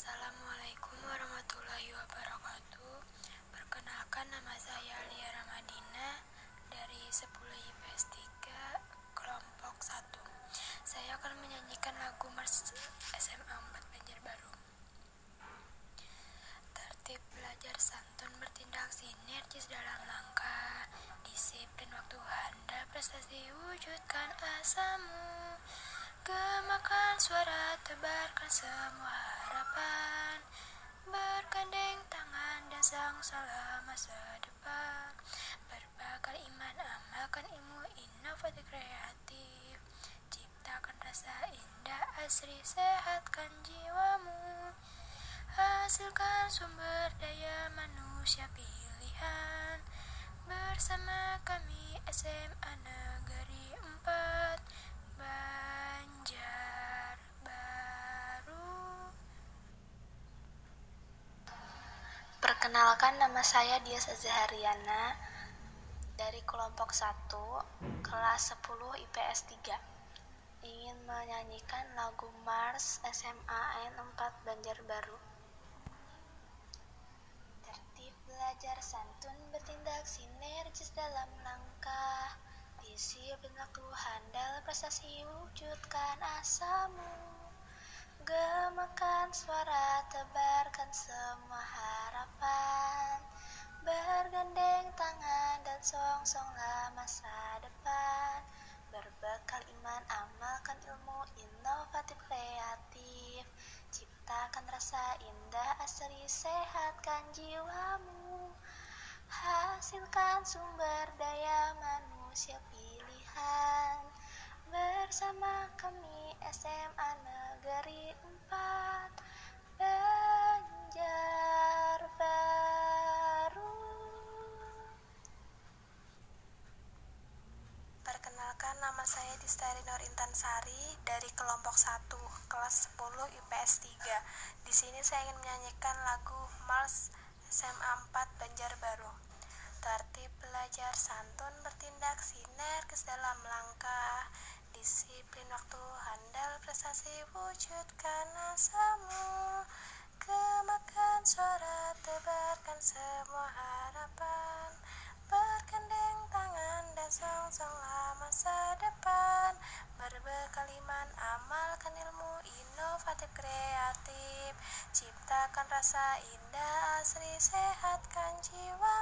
Assalamualaikum warahmatullahi wabarakatuh. Perkenalkan nama saya Lia Ramadina Dari 10 IPS 3 Kelompok 1 Saya akan menyanyikan lagu Mars SMA 4 Banjarbaru Tertib belajar santun bertindak sinergis dalam langkah Disiplin waktu handal prestasi wujudkan asamu. Gemakan suara tebarkan salah masa depan. Berbakal iman amalkan ilmu inovatif kreatif. Ciptakan rasa indah asri sehatkan jiwamu. Hasilkan sumber daya manusia pilihan. Bersama kami SMA Negeri Perkenalkan nama saya Dias Azhariana dari kelompok 1 kelas 10 IPS 3 ingin menyanyikan lagu Mars SMA N 4 Banjarbaru. Tertib belajar santun bertindak sinergis dalam langkah. Disiplin waktu handal prestasi wujudkan asamu Gemakan suara tebarkan semua harapan. Bergandeng tangan dan song-songlah masa depan. Berbekal iman amalkan ilmu inovatif kreatif. Ciptakan rasa indah asri sehatkan jiwamu. Hasilkan sumber daya manusia pilihan. Bersama kami nama saya Distari Nur Intan Sari dari kelompok 1 kelas 10 IPS 3. Di sini saya ingin menyanyikan lagu Mars SMA 4 Banjarbaru. Tertib belajar santun bertindak sinergis dalam langkah disiplin waktu handal prestasi wujudkan asamu kemakan suara tebarkan semua harapan bergandeng tangan dan song-songlah masa depan berbekal iman amalkan ilmu inovatif kreatif. Ciptakan rasa indah asri sehatkan jiwamu